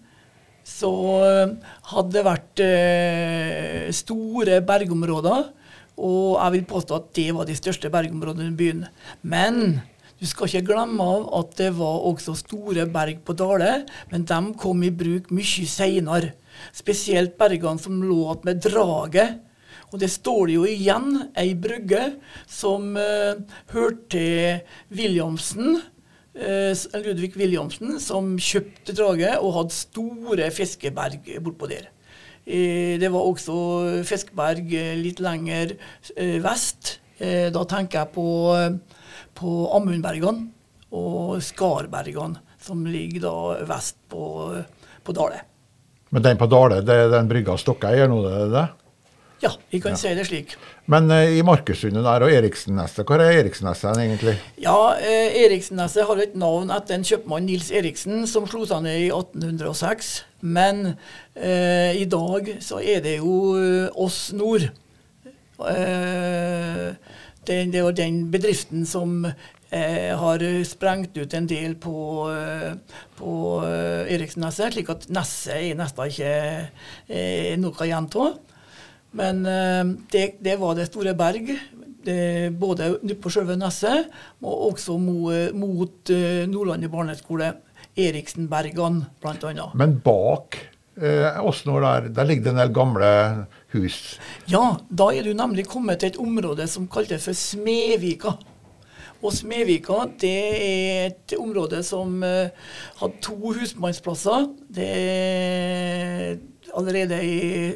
så eh, hadde det vært eh, store bergområder og jeg vil påstå at det var de største bergområdene i byen. Men du skal ikke glemme av at det var også store berg på Dale, men de kom i bruk mye seinere. Spesielt bergene som lå med draget. Og det står jo igjen ei brygge som uh, hørte til Williamsen. Uh, Ludvig Williamsen, som kjøpte draget og hadde store fiskeberg bortpå der. Det var også Fiskberg eh, litt lenger eh, vest. Eh, da tenker jeg på, på Amundbergene og Skarbergene, som ligger da vest på, på Dale. Men den på Dale, det er den brygga Stokkei, er nå det er det? Ja, vi kan ja. si det slik. Men uh, i Markussundet der og Eriksenneset, hvor er Eriksenneset egentlig? Ja, uh, Eriksenneset har et navn etter en kjøpmann, Nils Eriksen, som slo seg ned i 1806. Men uh, i dag så er det jo oss nord. det, det jo den bedriften som har sprengt ut en del på, på Eriksenneset, slik at Nesset er nesten ikke noe igjen av. Men eh, det, det, var det store berg, det, både på selve Nesset og også mot, mot eh, Nordlandet barneskole. Eriksenbergan, bl.a. Men bak eh, oss nå der, der ligger det en del gamle hus? Ja, da er du nemlig kommet til et område som kaltes for Smedvika. Og Smedvika det er et område som eh, hadde to husmannsplasser. Det allerede i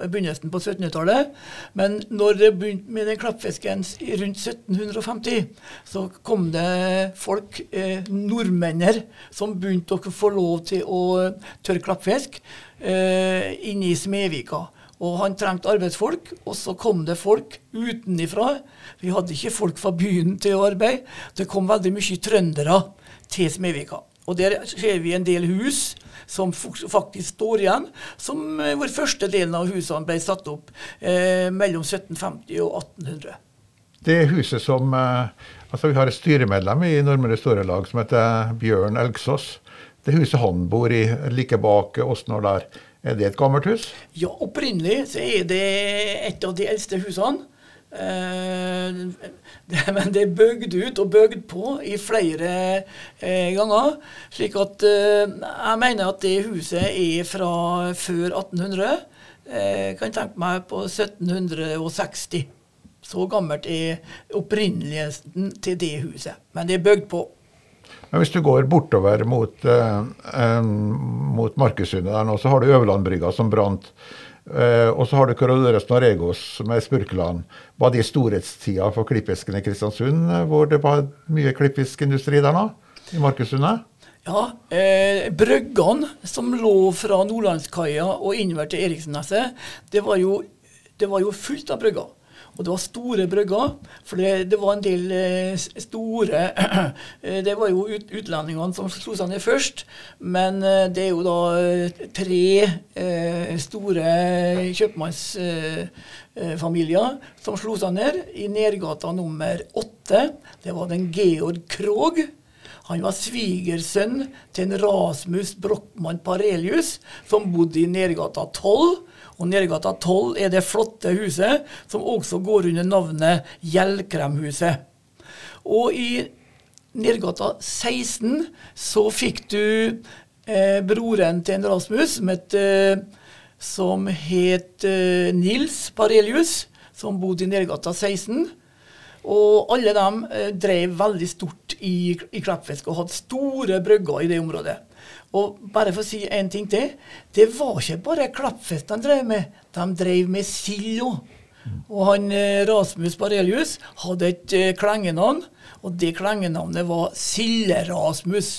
begynnelsen på 1700-tallet. Men når det begynte med den klappfisken rundt 1750, så kom det folk, eh, nordmenner, som begynte å få lov til å tørre klappfisk eh, inne i Smedvika. Og han trengte arbeidsfolk, og så kom det folk utenifra. Vi hadde ikke folk fra byen til å arbeide. Det kom veldig mye trøndere til Smedvika. Og der ser vi en del hus som faktisk står igjen, som eh, hvor første delen av husene ble satt opp eh, mellom 1750 og 1800. Det huset som eh, altså Vi har et styremedlem i Nordmøre Storelag som heter Bjørn Elgsås. Det huset han bor i like bak nå der, Er det et gammelt hus? Ja, opprinnelig så er det et av de eldste husene. Eh, det, [LAUGHS] men det er bygd ut og bygd på i flere eh, ganger. Slik at eh, jeg mener at det huset er fra før 1800. Jeg kan tenke meg på 1760. Så gammelt er opprinneligheten til det huset. Men det er bygd på. Men hvis du går bortover mot, eh, mot Markesundet der nå, så har du Øverlandbrygga som brant. Eh, og så har du Corolores Noregos med Spurkeland. Var det storhetstida for klippfisken i Kristiansund, eh, hvor det var mye klippfiskindustri der nå? I Markussundet? Ja, eh, Bryggene som lå fra Nordlandskaia og innover til Eriksneset, det, var jo, det var jo fullt av brygger. Og det var store brygger, for det, det var en del eh, store [CLEARS THROAT] eh, Det var jo ut, utlendingene som slo seg ned først, men eh, det er jo da eh, tre eh, store kjøpmannsfamilier som slo seg ned i Nergata nummer åtte. Det var den Georg Krog. Han var svigersønn til en Rasmus Brochmann Parelius, som bodde i Nergata 12. Og Nergata 12 er det flotte huset som også går under navnet Gjellkremhuset. Og i Nergata 16 så fikk du eh, broren til en Rasmus som het, eh, som het eh, Nils Parelius, som bodde i Nergata 16. Og alle dem eh, drev veldig stort i, i Kleppfisk og hadde store brygger i det området. Og bare for å si en ting til. Det var ikke bare klappfest de drev med. De drev med sild. Og han eh, Rasmus Barelius hadde et eh, klengenavn, og det klengenavnet var Silde-Rasmus.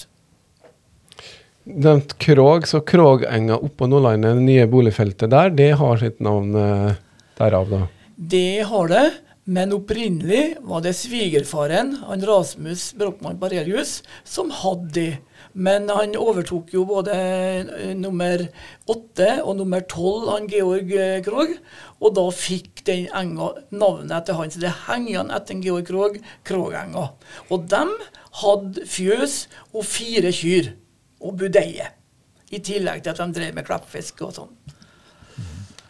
Nevnt Krog, så Krogenga oppå Nordlandet, det nye boligfeltet der, det har sitt navn eh, derav, da? Det har det, men opprinnelig var det svigerfaren, han Rasmus Brochmann Barelius, som hadde det. Men han overtok jo både eh, nummer åtte og nummer tolv, han Georg Krogh. Krog. Og da fikk den enga navnet etter han. Så det henger igjen etter Georg Krog, Krogenga. Og dem hadde fjøs og fire kyr og budeie. I tillegg til at de drev med klappfisk og sånn.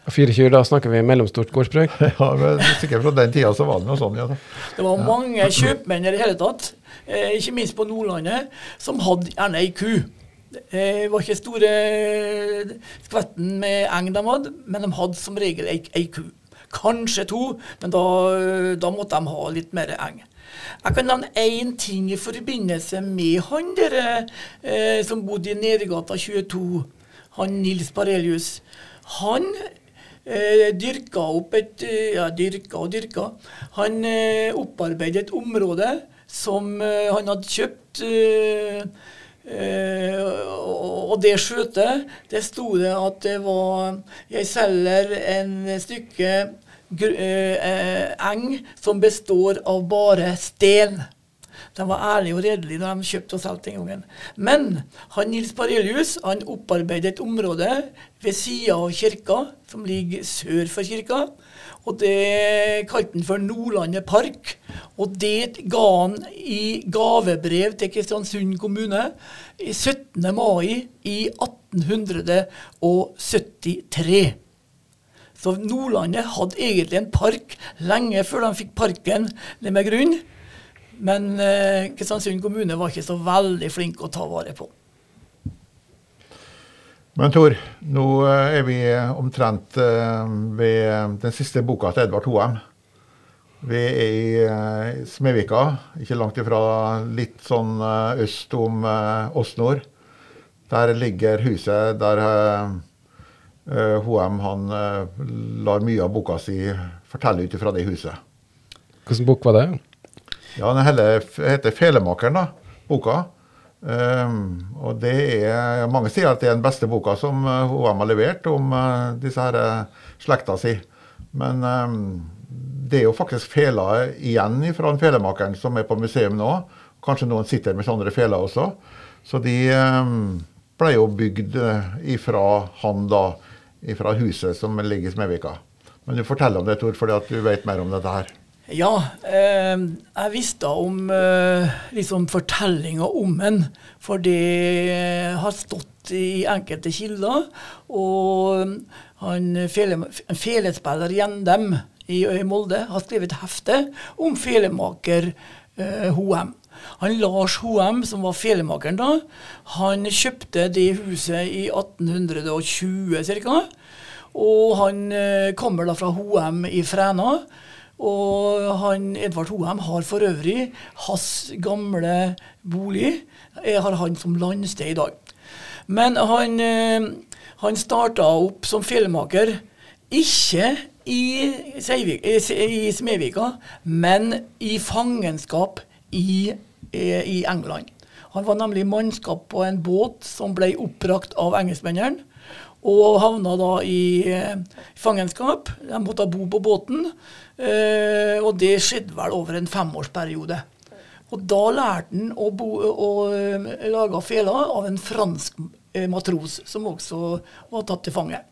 Fire kyr, da snakker vi mellomstort gårdsbruk? [LAUGHS] Ja, men sikkert fra den tida så var det noe sånn, ja. Det var mange kjøpmenn i det hele tatt, eh, ikke minst på Nordlandet, som hadde gjerne ei ku. Det var ikke store skvetten med eng de hadde, men de hadde som regel ei, ei ku. Kanskje to, men da, da, måtte de ha litt mer eng. Jeg kan nevne én ting i forbindelse med han der eh, som bodde i Nedergata 22, han Nils Parelius. Han eh, dyrka opp et Ja, dyrka og dyrka. Han eh, opparbeidet et område som eh, han hadde kjøpt. Eh, eh, og det skjøtet, det sto det at det var Jeg selger en stykke eng som består av bare sten. De var ærlige og redelige når de kjøpte og solgte den gangen. Men han Nils Parelius opparbeidet et område ved sida av kirka, som ligger sør for kirka. Og det kalte han for Nordlandet park. Og det ga han i gavebrev til Kristiansund kommune 17. mai i 1873. Så Nordlandet hadde egentlig en park lenge før de fikk parken ned med grunn. Men eh, Kristiansund kommune var ikke så veldig flink å ta vare på. Men Tor, nå eh, er vi omtrent eh, ved den siste boka til Edvard Hoem. Vi er i Smevika, Smedvika, ikke langt ifra litt sånn eh, øst om Åsnor. Der ligger huset der eh, eh, Hoem han eh, lar mye av boka si fortelle ut ifra det huset. Hvilken bok var det? Ja, Den heter 'Felemakeren', da, boka. Um, og det er, Mange sier at det er den beste boka som HM har levert om uh, disse her uh, slekta si. Men um, det er jo faktisk feler igjen fra den felemakeren som er på museum nå. Kanskje noen sitter med sånne feler også. Så de um, ble jo bygd ifra han da, ifra huset som ligger i Smedvika. Men du forteller om det, Tor, fordi at du vet mer om dette her. Ja, eh, jeg visste om eh, liksom fortellinga om den, for det har stått i enkelte kilder. Og han fele, felespiller Gjendem i, i Molde har skrevet et hefte om felemaker eh, Hoem. Han Lars Hoem, som var felemakeren da, han kjøpte det huset i 1820 ca. Og han eh, kommer da fra Hoem i Fræna. Og han, Edvard Hoem har for øvrig hans gamle bolig jeg har han som landsted i dag. Men han, eh, han starta opp som fjellmaker ikke i, Seivik, i Smedvika, men i fangenskap i, eh, i England. Han var nemlig mannskap på en båt som ble oppbrakt av engelskmennene. Og havna da i eh, fangenskap. De måtte bo på båten. Eh, og det skjedde vel over en femårsperiode. Og da lærte han å, bo, å å lage feler av en fransk eh, matros, som også var tatt til fange.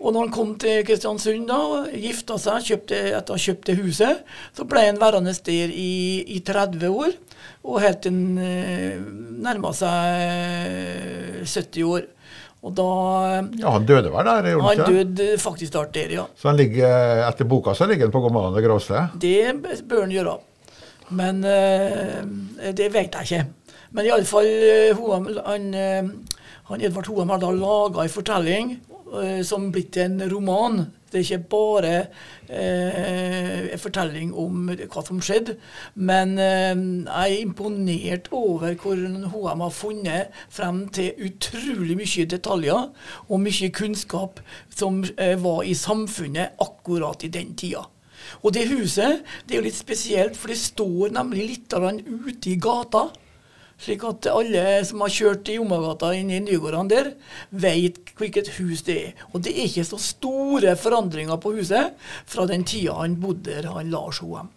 Og når han kom til Kristiansund, da, gifta seg kjøpte, etter å ha kjøpt det huset, så ble han værende der i, i 30 år, og helt til han eh, nærma seg 70 år. Og da Ja, Han døde vel der? gjorde Han ikke døde faktisk snart der, ja. Så han ligger, etter boka så ligger han på Gomaland gravsted? Det bør han gjøre. Men uh, det vet jeg ikke. Men iallfall uh, han, uh, han Edvard Hoem har da laga en fortelling uh, som blitt en roman. Det er ikke bare eh, en fortelling om hva som skjedde, men eh, jeg er imponert over hvordan HM har funnet frem til utrolig mye detaljer og mye kunnskap som eh, var i samfunnet akkurat i den tida. Og det huset det er jo litt spesielt, for det står nemlig litt ute i gata. Slik at alle som har kjørt i Omagata inn i Nygårdene der, vet hvilket hus det er. Og det er ikke så store forandringer på huset fra den tida han bodde der, han Lars Hoem.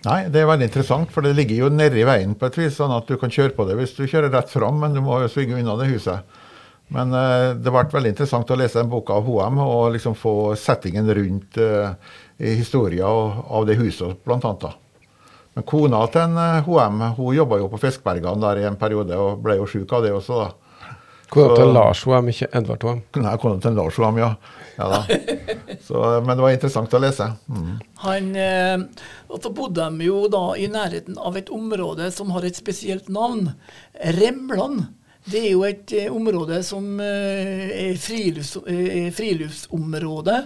Nei, det er veldig interessant, for det ligger jo nedi veien på et vis, sånn at du kan kjøre på det hvis du kjører rett fram, men du må jo svinge unna det huset. Men uh, det ble veldig interessant å lese den boka av Hoem og liksom få settingen rundt uh, historien av det huset, blant annet. da. Men kona til en HM hun jobba jo på Fiskbergene der i en periode og ble jo sjuk av det også, da. Kona til Lars HM, ikke Edvard HM? Nei, kona til Lars HM, ja. ja da. [LAUGHS] Så, men det var interessant å lese. Mm. Han, eh, og så bodde de jo da i nærheten av et område som har et spesielt navn. Remland. Det er jo et eh, område som eh, er frilufts, eh, friluftsområde.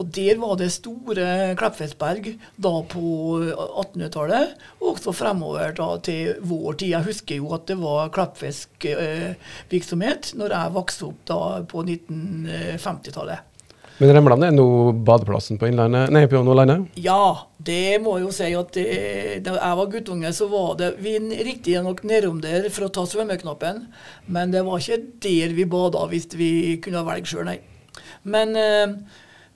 Og der var det store Kleppfjellsberg da på 1800-tallet, og også fremover da til vår tid. Jeg husker jo at det var kleppfiskvirksomhet når jeg vokste opp da på 1950-tallet. Men Remland er nå badeplassen på Innlandet, nei, på Nordlandet? Ja, det må jeg jo si at det, da jeg var guttunge, så var det vi riktignok nedom der for å ta svømmeknappen, men det var ikke der vi bada hvis vi kunne velge sjøl, nei. Men, eh,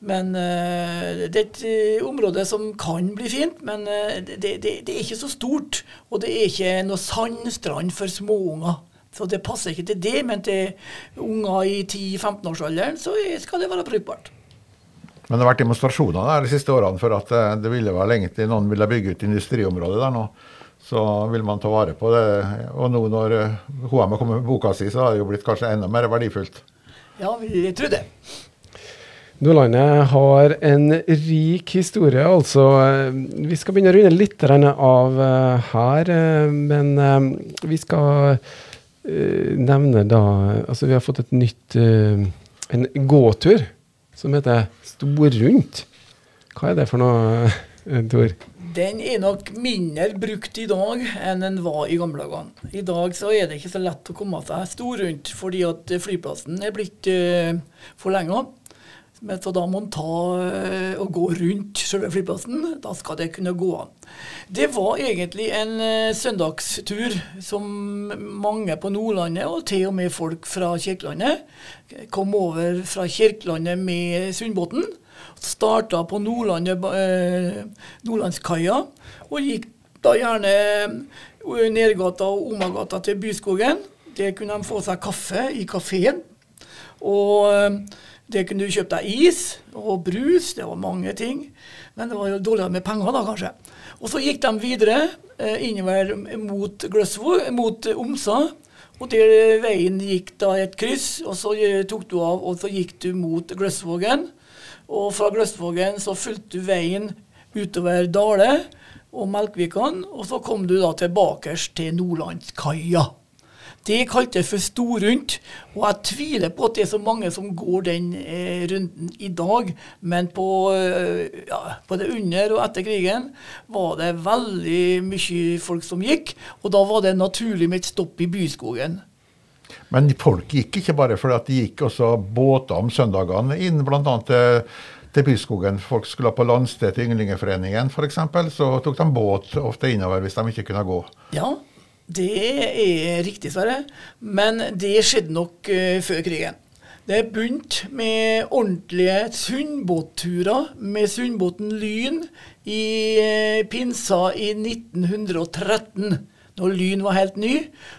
men uh, det er et eh, område som kan bli fint, men uh, det, det, det er ikke så stort. Og det er ikke noe sandstrand for småunger. Så det passer ikke til det, men til unger i 10-15-årsalderen så skal det være brukbart. Men det har vært demonstrasjoner der de siste årene for at det ville vel egentlig noen ville bygge ut industriområdet der nå. Så vil man ta vare på det. Og nå når HM har kommet med boka si, så har det jo blitt kanskje enda mer verdifullt. Ja, vi tror det. Nordlandet har en rik historie, altså. Vi skal begynne å runde litt av eh, her, eh, men eh, vi skal nevne da Altså, vi har fått et nytt En gåtur som heter Storrundt. Hva er det for noe, Tor? Den er nok mindre brukt i dag enn den var i gamle dager. I dag så er det ikke så lett å komme seg stor rundt, fordi at flyplassen er blitt uh, forlenga. Men så da må man ta eh, og gå rundt selve flyplassen. Da skal det kunne gå an. Det var egentlig en eh, søndagstur som mange på Nordlandet, og til og med folk fra Kirkelandet, kom over fra Kirkelandet med Sundbåten. Starta på Nordlandet, eh, Nordlandskaia og gikk da gjerne Nergata og Omagata til Byskogen. Der kunne de få seg kaffe i kafeen. Og det kunne du kjøpt deg is og brus, det var mange ting. Men det var jo dårligere med penger, da, kanskje. Og så gikk de videre eh, innover mot Gløsvåg, mot Omsa. Og der veien gikk da et kryss, og så eh, tok du av, og så gikk du mot Gløsvågen. Og fra Gløsvågen så fulgte du veien utover Dale og Melkvikan, og så kom du da tilbake til Nordlandskaia. Det kalte jeg for storrundt, og jeg tviler på at det er så mange som går den eh, runden i dag. Men på, eh, ja, både under og etter krigen var det veldig mye folk som gikk, og da var det naturlig med et stopp i Byskogen. Men folk gikk ikke bare fordi at de gikk også båter om søndagene inn bl.a. til, til Byskogen. Folk skulle på landsted til Ynglingeforeningen f.eks., så tok de båt ofte innover hvis de ikke kunne gå. Ja, det er riktig, Sverre. Men det skjedde nok uh, før krigen. Det begynte med ordentlige sundbåtturer med sundbåten Lyn i uh, pinsa i 1913. Når Lyn var helt ny,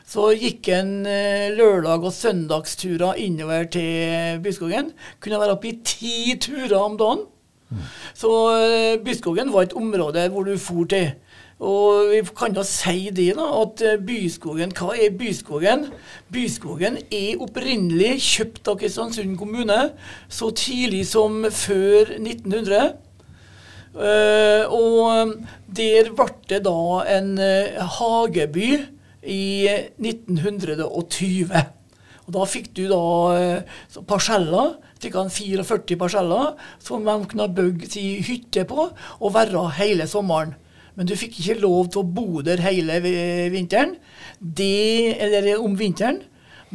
så gikk en uh, lørdag- og søndagsturer innover til Byskogen. Kunne være oppe i ti turer om dagen. Mm. Så Byskogen var et område hvor du for til. Og vi kan da si det, da, at eh, Byskogen Hva er Byskogen? Byskogen er opprinnelig kjøpt av Kristiansund kommune så tidlig som før 1900. Uh, eh, og der ble det da en uh, hageby i 1920. Og Da fikk du da parseller, ca. 44 parseller, som de kunne bygge si hytte på og være hele sommeren men du fikk ikke lov til å bo der hele vinteren. Det, eller om vinteren.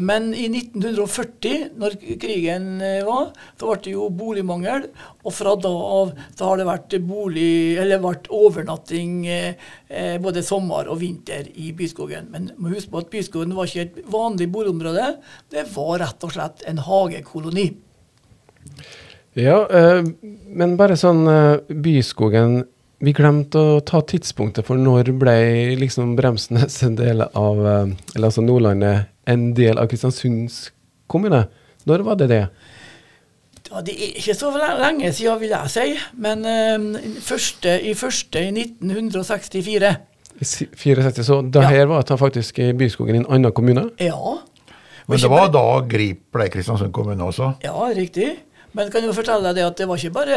Men i 1940, når krigen eh, var, så ble det jo boligmangel. Og fra da av så har det vært, bolig, vært overnatting eh, eh, både sommer og vinter i Byskogen. Men må huske på at Byskogen var ikke et vanlig boligområde. Det var rett og slett en hagekoloni. Ja, eh, men bare sånn eh, Byskogen vi glemte å ta tidspunktet for når ble liksom Bremsnes en del av eh, Eller altså Nordlandet en del av Kristiansunds kommune. Når var det det? Ja, det er ikke så lenge siden, vil jeg si. Men uh, første, i første i 1964. 64, Så da ja. var var han faktisk Byskogen i en annen kommune? Ja. Men det var da Grip ble Kristiansund kommune også? Ja, riktig. Men kan jo fortelle deg at det var ikke bare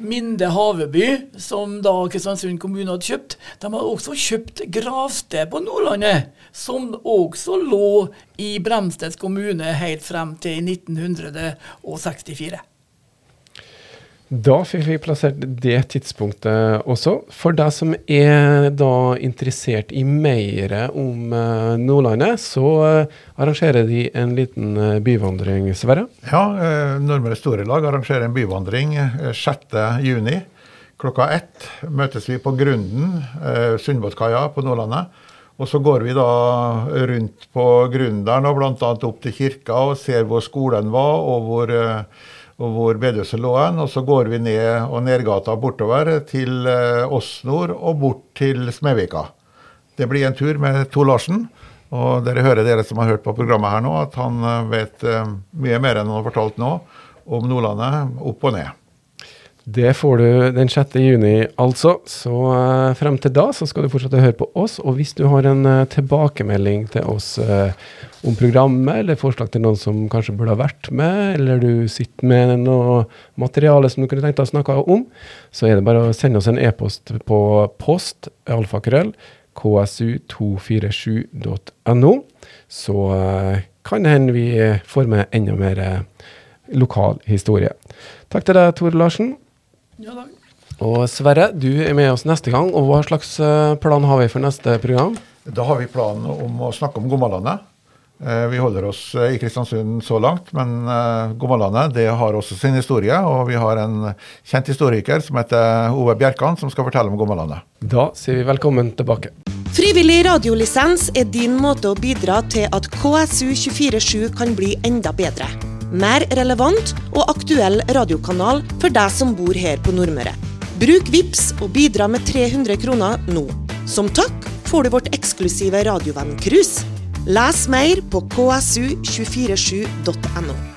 Minde Haveby som da Kristiansund kommune hadde kjøpt. De hadde også kjøpt gravsted på Nordlandet, som også lå i Bremsnes kommune helt frem til 1964. Da fikk vi plassert det tidspunktet også. For deg som er da interessert i mer om uh, Nordlandet, så uh, arrangerer de en liten uh, byvandring, Sverre? Ja, Nordmøre Storelag arrangerer en byvandring 6.6. Klokka ett møtes vi på Grunden, Sundbåtkaia på Nordlandet. Og så går vi da rundt på grunnen der, bl.a. opp til kirka og ser hvor skolen var, og hvor og hvor bedehuset lå hen. Og så går vi ned og nedgata bortover til Åsnor Åsnord og bort til Smedvika. Det blir en tur med Tor Larsen. Og dere hører, dere som har hørt på programmet her nå, at han eh, vet eh, mye mer enn han har fortalt nå om Nordlandet opp og ned. Det får du den 6. juni, altså. Så uh, frem til da så skal du fortsette å høre på oss. Og hvis du har en uh, tilbakemelding til oss uh, om programmet, eller forslag til noen som kanskje burde ha vært med, eller du sitter med noe materiale som du kunne tenkt deg å snakke om, så er det bare å sende oss en e-post på post alfakrøll ksu247.no. Så kan det hende vi får med enda mer lokal historie. Takk til deg, Tor Larsen. Ja, da. Og Sverre, du er med oss neste gang. og Hva slags eh, plan har vi for neste program? Da har vi planen om å snakke om Gommalandet. Eh, vi holder oss eh, i Kristiansund så langt, men Gommalandet det har også sin historie. Og vi har en kjent historiker som heter Ove Bjerkan, som skal fortelle om Gommalandet. Da sier vi velkommen tilbake. Frivillig radiolisens er din måte å bidra til at KSU247 kan bli enda bedre mer relevant og aktuell radiokanal for deg som bor her på Nordmøre. Bruk VIPS og bidra med 300 kroner nå. Som takk får du vårt eksklusive radiovenn-cruise. Les mer på ksu247.no.